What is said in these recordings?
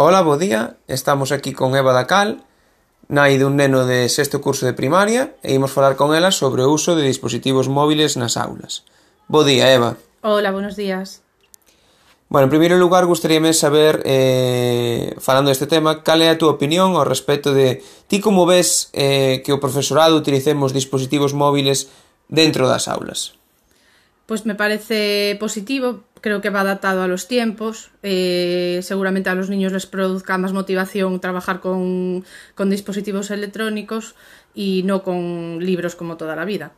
Ola, bo día, estamos aquí con Eva Dacal, nai dun neno de sexto curso de primaria, e imos falar con ela sobre o uso de dispositivos móviles nas aulas. Bo día, Eva. Ola, buenos días. Bueno, en primeiro lugar, gustaríame saber, eh, falando deste tema, cal é a túa opinión ao respecto de ti como ves eh, que o profesorado utilicemos dispositivos móviles dentro das aulas? Pues me parece positivo, creo que va adaptado a los tiempos. Eh, seguramente a los niños les produzca más motivación trabajar con, con dispositivos electrónicos y no con libros como toda la vida.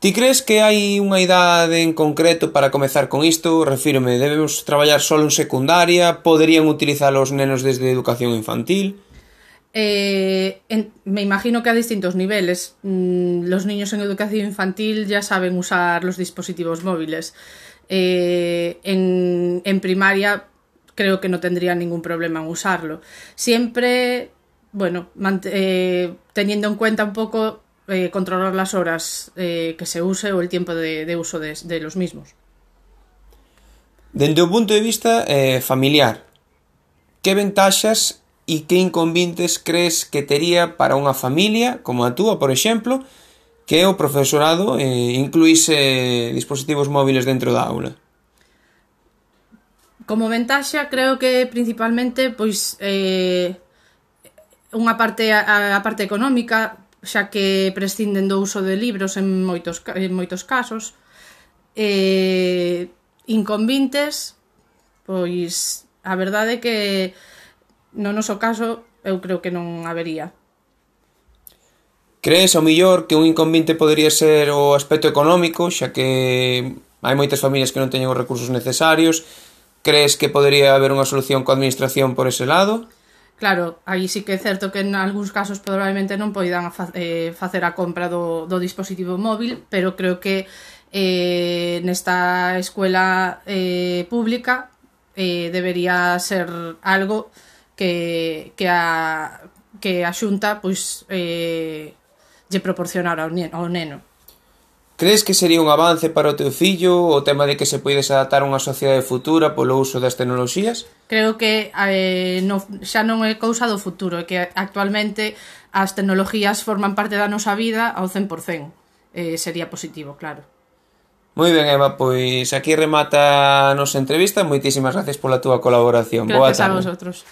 Ti crees que hai unha idade en concreto para comezar con isto? Refírome, debemos traballar solo en secundaria? Poderían utilizar os nenos desde educación infantil? Eh, me imagino que a distintos niveles. Mm, los niños en educación infantil ya saben usar los dispositivos móviles. Eh, en, en primaria creo que no tendrían ningún problema en usarlo. Siempre, bueno, eh, teniendo en cuenta un poco eh, controlar las horas que se use o el tiempo de, uso de, de, los mismos. Dende o punto de vista familiar, que ventaxas e que inconvintes crees que tería para unha familia como a túa, por exemplo, que o profesorado eh, incluíse dispositivos móviles dentro da aula? Como ventaxa, creo que principalmente pois eh, unha parte a, a parte económica, xa que prescinden do uso de libros en moitos en moitos casos. Eh, inconvintes, pois a verdade é que No noso caso, eu creo que non habería. Crees ao millor que un inconveniente podería ser o aspecto económico, xa que hai moitas familias que non teñen os recursos necesarios? Crees que podería haber unha solución coa administración por ese lado? Claro, aí sí que é certo que en algúns casos probablemente non poidan fa eh, facer a compra do, do dispositivo móvil, pero creo que eh, nesta escuela eh, pública eh, debería ser algo que, que a que a Xunta pois eh, lle proporcionara ao, ao neno. Crees que sería un avance para o teu fillo o tema de que se poides adaptar a unha sociedade futura polo uso das tecnoloxías? Creo que eh, no, xa non é cousa do futuro, é que actualmente as tecnologías forman parte da nosa vida ao 100%. Eh, sería positivo, claro. Moi ben, Eva, pois aquí remata a nosa entrevista. Moitísimas gracias pola túa colaboración. Gracias Boa tarde. a vosotros.